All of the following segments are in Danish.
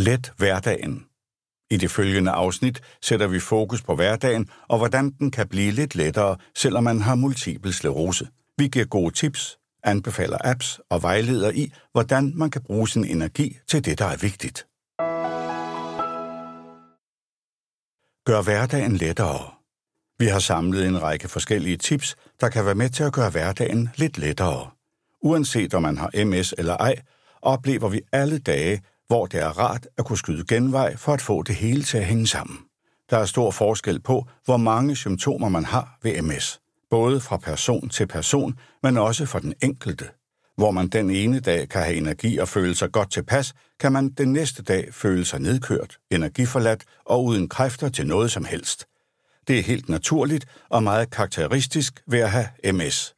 Let hverdagen. I det følgende afsnit sætter vi fokus på hverdagen og hvordan den kan blive lidt lettere, selvom man har multiple sklerose. Vi giver gode tips, anbefaler apps og vejleder i, hvordan man kan bruge sin energi til det, der er vigtigt. Gør hverdagen lettere. Vi har samlet en række forskellige tips, der kan være med til at gøre hverdagen lidt lettere. Uanset om man har MS eller ej, oplever vi alle dage, hvor det er rart at kunne skyde genvej for at få det hele til at hænge sammen. Der er stor forskel på, hvor mange symptomer man har ved MS, både fra person til person, men også for den enkelte. Hvor man den ene dag kan have energi og føle sig godt tilpas, kan man den næste dag føle sig nedkørt, energiforladt og uden kræfter til noget som helst. Det er helt naturligt og meget karakteristisk ved at have MS.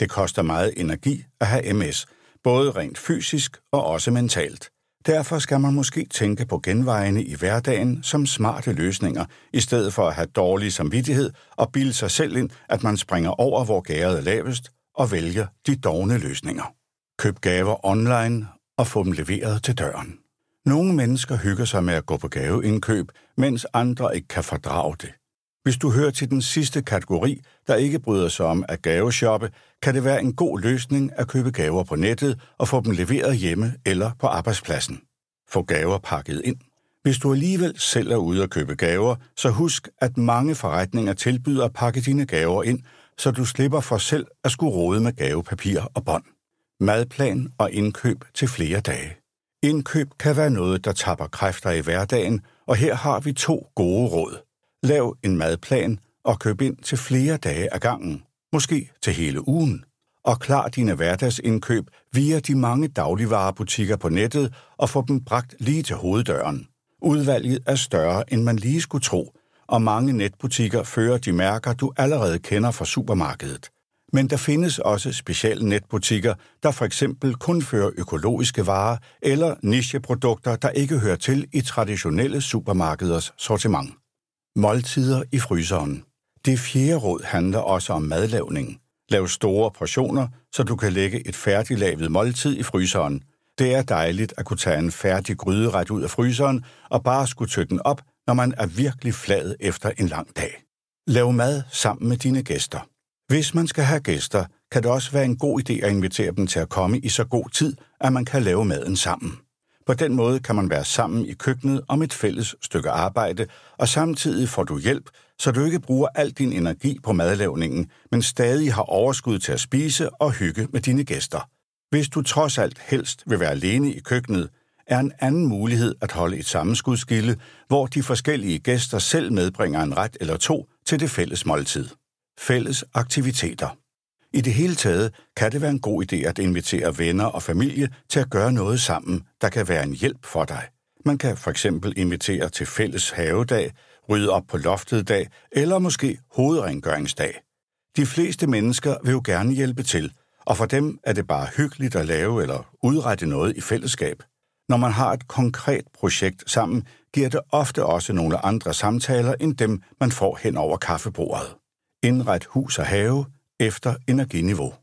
Det koster meget energi at have MS, både rent fysisk og også mentalt. Derfor skal man måske tænke på genvejene i hverdagen som smarte løsninger, i stedet for at have dårlig samvittighed og bilde sig selv ind, at man springer over, hvor gæret er lavest, og vælger de dogne løsninger. Køb gaver online og få dem leveret til døren. Nogle mennesker hygger sig med at gå på gaveindkøb, mens andre ikke kan fordrage det. Hvis du hører til den sidste kategori, der ikke bryder sig om at gaveshoppe, kan det være en god løsning at købe gaver på nettet og få dem leveret hjemme eller på arbejdspladsen. Få gaver pakket ind. Hvis du alligevel selv er ude at købe gaver, så husk, at mange forretninger tilbyder at pakke dine gaver ind, så du slipper for selv at skulle rode med gavepapir og bånd. Madplan og indkøb til flere dage. Indkøb kan være noget, der tapper kræfter i hverdagen, og her har vi to gode råd. Lav en madplan og køb ind til flere dage ad gangen, måske til hele ugen. Og klar dine hverdagsindkøb via de mange dagligvarerbutikker på nettet og få dem bragt lige til hoveddøren. Udvalget er større, end man lige skulle tro, og mange netbutikker fører de mærker, du allerede kender fra supermarkedet. Men der findes også specielle netbutikker, der for eksempel kun fører økologiske varer eller nicheprodukter, der ikke hører til i traditionelle supermarkeders sortiment. Måltider i fryseren. Det fjerde råd handler også om madlavning. Lav store portioner, så du kan lægge et færdiglavet måltid i fryseren. Det er dejligt at kunne tage en færdig gryderet ud af fryseren og bare skulle tøtte den op, når man er virkelig flad efter en lang dag. Lav mad sammen med dine gæster. Hvis man skal have gæster, kan det også være en god idé at invitere dem til at komme i så god tid, at man kan lave maden sammen. På den måde kan man være sammen i køkkenet om et fælles stykke arbejde, og samtidig får du hjælp, så du ikke bruger al din energi på madlavningen, men stadig har overskud til at spise og hygge med dine gæster. Hvis du trods alt helst vil være alene i køkkenet, er en anden mulighed at holde et sammenskudskilde, hvor de forskellige gæster selv medbringer en ret eller to til det fælles måltid. Fælles aktiviteter. I det hele taget kan det være en god idé at invitere venner og familie til at gøre noget sammen, der kan være en hjælp for dig. Man kan for eksempel invitere til fælles havedag, rydde op på loftet dag eller måske hovedrengøringsdag. De fleste mennesker vil jo gerne hjælpe til, og for dem er det bare hyggeligt at lave eller udrette noget i fællesskab. Når man har et konkret projekt sammen, giver det ofte også nogle andre samtaler end dem, man får hen over kaffebordet. Indret hus og have, efter energiniveau.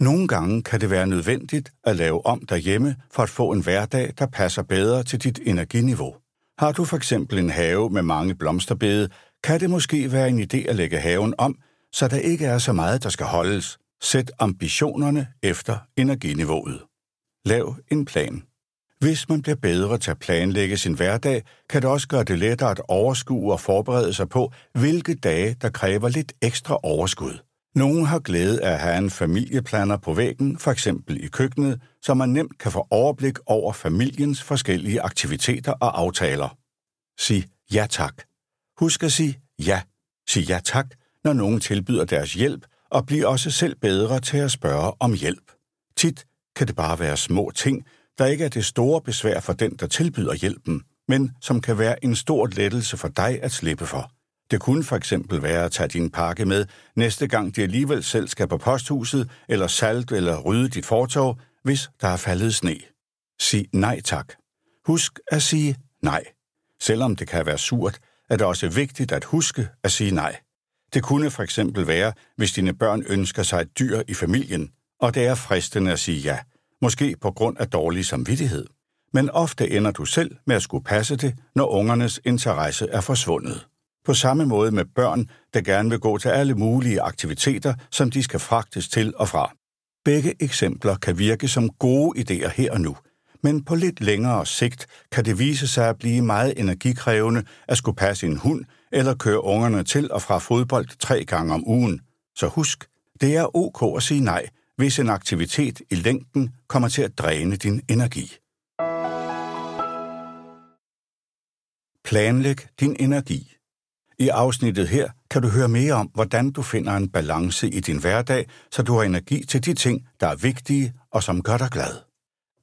Nogle gange kan det være nødvendigt at lave om derhjemme for at få en hverdag, der passer bedre til dit energiniveau. Har du for eksempel en have med mange blomsterbede, kan det måske være en idé at lægge haven om, så der ikke er så meget, der skal holdes. Sæt ambitionerne efter energiniveauet. Lav en plan. Hvis man bliver bedre til at planlægge sin hverdag, kan det også gøre det lettere at overskue og forberede sig på, hvilke dage, der kræver lidt ekstra overskud. Nogle har glæde af at have en familieplaner på væggen, for eksempel i køkkenet, så man nemt kan få overblik over familiens forskellige aktiviteter og aftaler. Sig ja tak. Husk at sige ja. Sig ja tak, når nogen tilbyder deres hjælp, og bliv også selv bedre til at spørge om hjælp. Tit kan det bare være små ting, der ikke er det store besvær for den, der tilbyder hjælpen, men som kan være en stor lettelse for dig at slippe for. Det kunne for eksempel være at tage din pakke med næste gang de alligevel selv skal på posthuset, eller salt eller rydde dit fortov, hvis der er faldet sne. Sig nej tak. Husk at sige nej. Selvom det kan være surt, er det også vigtigt at huske at sige nej. Det kunne for eksempel være, hvis dine børn ønsker sig et dyr i familien, og det er fristende at sige ja, måske på grund af dårlig samvittighed. Men ofte ender du selv med at skulle passe det, når ungernes interesse er forsvundet. På samme måde med børn, der gerne vil gå til alle mulige aktiviteter, som de skal fragtes til og fra. Begge eksempler kan virke som gode idéer her og nu, men på lidt længere sigt kan det vise sig at blive meget energikrævende at skulle passe en hund eller køre ungerne til og fra fodbold tre gange om ugen. Så husk, det er ok at sige nej, hvis en aktivitet i længden kommer til at dræne din energi. Planlæg din energi. I afsnittet her kan du høre mere om, hvordan du finder en balance i din hverdag, så du har energi til de ting, der er vigtige og som gør dig glad.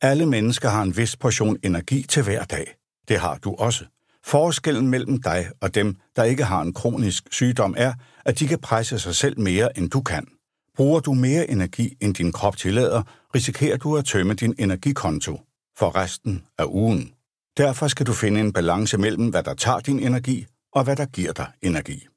Alle mennesker har en vis portion energi til hver dag. Det har du også. Forskellen mellem dig og dem, der ikke har en kronisk sygdom, er, at de kan presse sig selv mere, end du kan. Bruger du mere energi, end din krop tillader, risikerer du at tømme din energikonto for resten af ugen. Derfor skal du finde en balance mellem, hvad der tager din energi, og hvad der giver dig energi.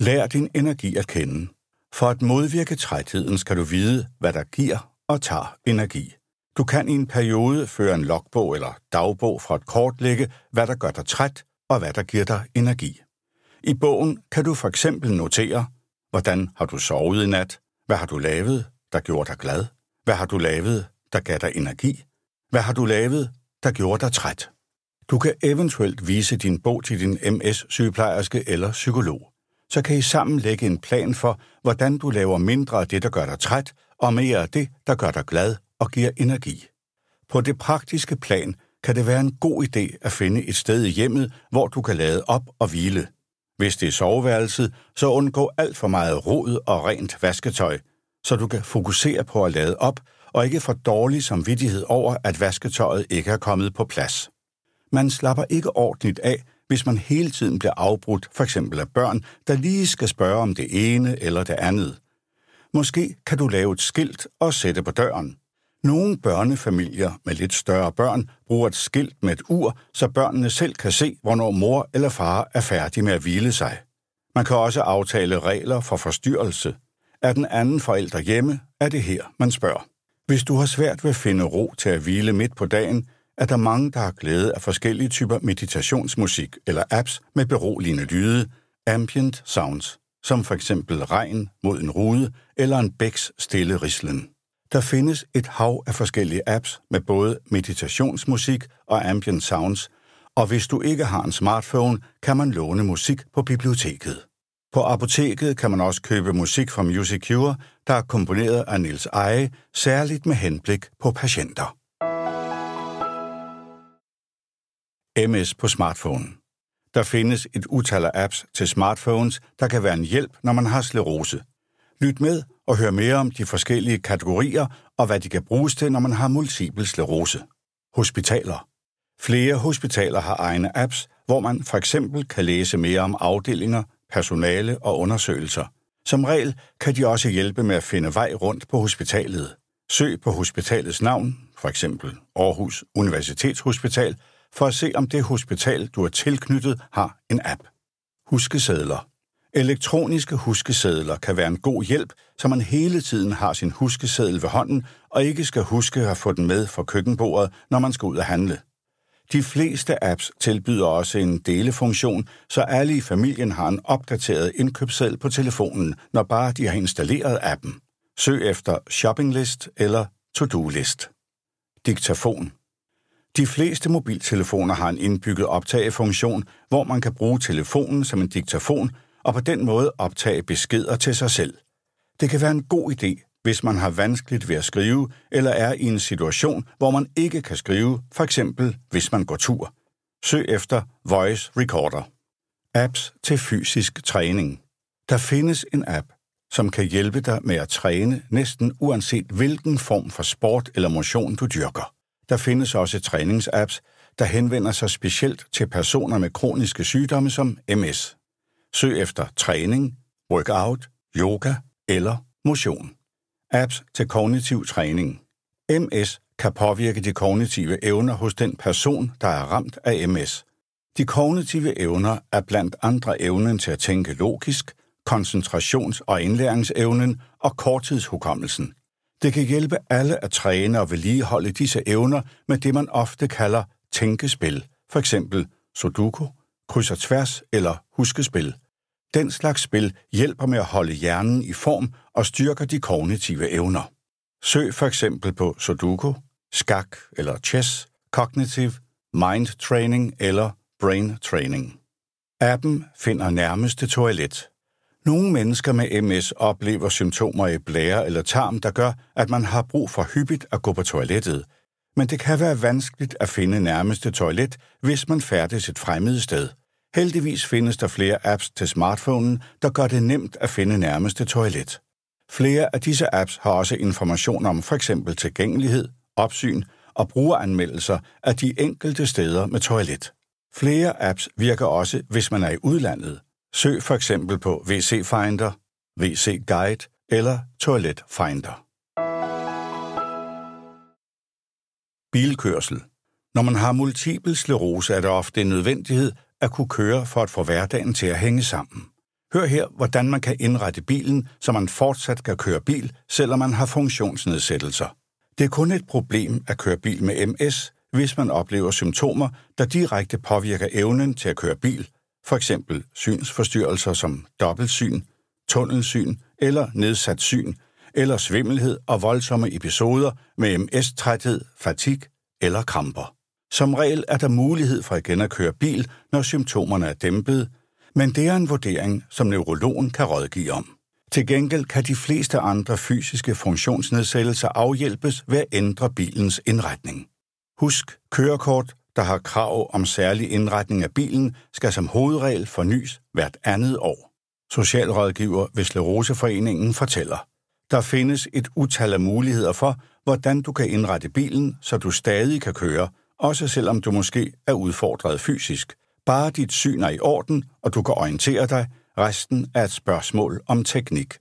Lær din energi at kende. For at modvirke trætheden skal du vide, hvad der giver og tager energi. Du kan i en periode føre en logbog eller dagbog for at kortlægge, hvad der gør dig træt og hvad der giver dig energi. I bogen kan du for eksempel notere, hvordan har du sovet i nat, hvad har du lavet, der gjorde dig glad, hvad har du lavet, der gav dig energi, hvad har du lavet, der gjorde dig træt. Du kan eventuelt vise din bog til din MS-sygeplejerske eller psykolog. Så kan I sammen lægge en plan for, hvordan du laver mindre af det, der gør dig træt, og mere af det, der gør dig glad og giver energi. På det praktiske plan kan det være en god idé at finde et sted i hjemmet, hvor du kan lade op og hvile. Hvis det er soveværelset, så undgå alt for meget rod og rent vasketøj, så du kan fokusere på at lade op og ikke få dårlig samvittighed over, at vasketøjet ikke er kommet på plads. Man slapper ikke ordentligt af, hvis man hele tiden bliver afbrudt, for eksempel af børn, der lige skal spørge om det ene eller det andet. Måske kan du lave et skilt og sætte på døren. Nogle børnefamilier med lidt større børn bruger et skilt med et ur, så børnene selv kan se, hvornår mor eller far er færdig med at hvile sig. Man kan også aftale regler for forstyrrelse. Er den anden forælder hjemme, er det her, man spørger. Hvis du har svært ved at finde ro til at hvile midt på dagen, er der mange, der har glæde af forskellige typer meditationsmusik eller apps med beroligende lyde, ambient sounds, som for eksempel regn mod en rude eller en bæks stille rislen. Der findes et hav af forskellige apps med både meditationsmusik og ambient sounds, og hvis du ikke har en smartphone, kan man låne musik på biblioteket. På apoteket kan man også købe musik fra Music Cure, der er komponeret af Nils Eje, særligt med henblik på patienter. MS på smartphone. Der findes et utal af apps til smartphones, der kan være en hjælp, når man har sklerose. Lyt med og hør mere om de forskellige kategorier og hvad de kan bruges til, når man har multiple sklerose. Hospitaler. Flere hospitaler har egne apps, hvor man for eksempel kan læse mere om afdelinger, personale og undersøgelser. Som regel kan de også hjælpe med at finde vej rundt på hospitalet. Søg på hospitalets navn, for eksempel Aarhus Universitetshospital, for at se, om det hospital, du er tilknyttet, har en app. Huskesedler. Elektroniske huskesedler kan være en god hjælp, så man hele tiden har sin huskeseddel ved hånden og ikke skal huske at få den med fra køkkenbordet, når man skal ud og handle. De fleste apps tilbyder også en delefunktion, så alle i familien har en opdateret indkøbsseddel på telefonen, når bare de har installeret appen. Søg efter shoppinglist eller to-do-list. Diktafon. De fleste mobiltelefoner har en indbygget optagefunktion, hvor man kan bruge telefonen som en diktafon og på den måde optage beskeder til sig selv. Det kan være en god idé, hvis man har vanskeligt ved at skrive, eller er i en situation, hvor man ikke kan skrive, for eksempel hvis man går tur. Søg efter Voice Recorder. Apps til fysisk træning. Der findes en app, som kan hjælpe dig med at træne næsten uanset hvilken form for sport eller motion du dyrker. Der findes også træningsapps, der henvender sig specielt til personer med kroniske sygdomme som MS. Søg efter træning, workout, yoga eller motion. Apps til kognitiv træning. MS kan påvirke de kognitive evner hos den person, der er ramt af MS. De kognitive evner er blandt andre evnen til at tænke logisk, koncentrations- og indlæringsevnen og korttidshukommelsen. Det kan hjælpe alle at træne og vedligeholde disse evner med det, man ofte kalder tænkespil, for eksempel Sudoku, kryds og tværs eller huskespil. Den slags spil hjælper med at holde hjernen i form og styrker de kognitive evner. Søg for eksempel på Sudoku, skak eller chess, cognitive, mind training eller brain training. Appen finder nærmeste toilet. Nogle mennesker med MS oplever symptomer i blære eller tarm, der gør, at man har brug for hyppigt at gå på toilettet. Men det kan være vanskeligt at finde nærmeste toilet, hvis man færdes et fremmed sted. Heldigvis findes der flere apps til smartphonen, der gør det nemt at finde nærmeste toilet. Flere af disse apps har også information om f.eks. tilgængelighed, opsyn og brugeranmeldelser af de enkelte steder med toilet. Flere apps virker også, hvis man er i udlandet. Søg for eksempel på WC Finder, WC Guide eller Toilet Finder. Bilkørsel. Når man har multiple sklerose, er det ofte en nødvendighed at kunne køre for at få hverdagen til at hænge sammen. Hør her, hvordan man kan indrette bilen, så man fortsat kan køre bil, selvom man har funktionsnedsættelser. Det er kun et problem at køre bil med MS, hvis man oplever symptomer, der direkte påvirker evnen til at køre bil, for eksempel synsforstyrrelser som dobbeltsyn, tunnelsyn eller nedsat syn, eller svimmelhed og voldsomme episoder med MS-træthed, fatig eller kramper. Som regel er der mulighed for igen at køre bil, når symptomerne er dæmpet, men det er en vurdering, som neurologen kan rådgive om. Til gengæld kan de fleste andre fysiske funktionsnedsættelser afhjælpes ved at ændre bilens indretning. Husk, kørekort, der har krav om særlig indretning af bilen, skal som hovedregel fornyes hvert andet år. Socialrådgiver ved Sleroseforeningen fortæller, der findes et utal af muligheder for, hvordan du kan indrette bilen, så du stadig kan køre, også selvom du måske er udfordret fysisk. Bare dit syn er i orden, og du kan orientere dig, resten er et spørgsmål om teknik.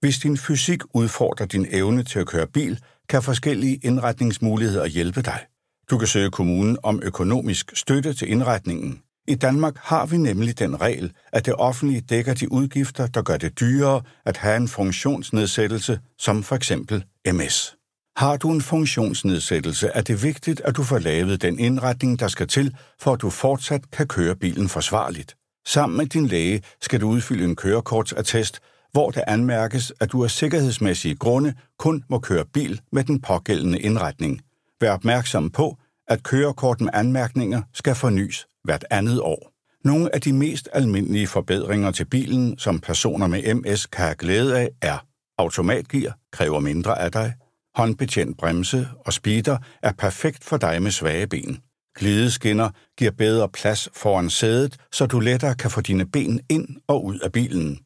Hvis din fysik udfordrer din evne til at køre bil, kan forskellige indretningsmuligheder hjælpe dig. Du kan søge kommunen om økonomisk støtte til indretningen. I Danmark har vi nemlig den regel, at det offentlige dækker de udgifter, der gør det dyrere at have en funktionsnedsættelse, som for eksempel MS. Har du en funktionsnedsættelse, er det vigtigt, at du får lavet den indretning, der skal til, for at du fortsat kan køre bilen forsvarligt. Sammen med din læge skal du udfylde en kørekortsattest, hvor det anmærkes, at du af sikkerhedsmæssige grunde kun må køre bil med den pågældende indretning. Vær opmærksom på, at kørekort med anmærkninger skal fornyes hvert andet år. Nogle af de mest almindelige forbedringer til bilen, som personer med MS kan have glæde af, er automatgear, kræver mindre af dig, håndbetjent bremse og speeder er perfekt for dig med svage ben. Glideskinner giver bedre plads foran sædet, så du lettere kan få dine ben ind og ud af bilen.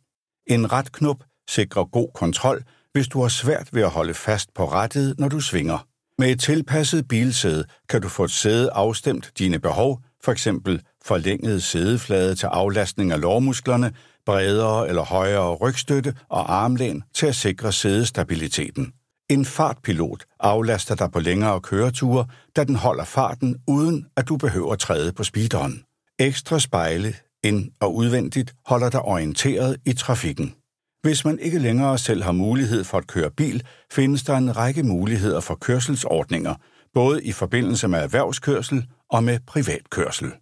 En retknop sikrer god kontrol, hvis du har svært ved at holde fast på rettet, når du svinger. Med et tilpasset bilsæde kan du få et sæde afstemt dine behov, f.eks. forlænget sædeflade til aflastning af lårmusklerne, bredere eller højere rygstøtte og armlæn til at sikre sædestabiliteten. En fartpilot aflaster dig på længere køreture, da den holder farten, uden at du behøver at træde på speederen. Ekstra spejle, ind- og udvendigt, holder dig orienteret i trafikken. Hvis man ikke længere selv har mulighed for at køre bil, findes der en række muligheder for kørselsordninger, både i forbindelse med erhvervskørsel og med privatkørsel.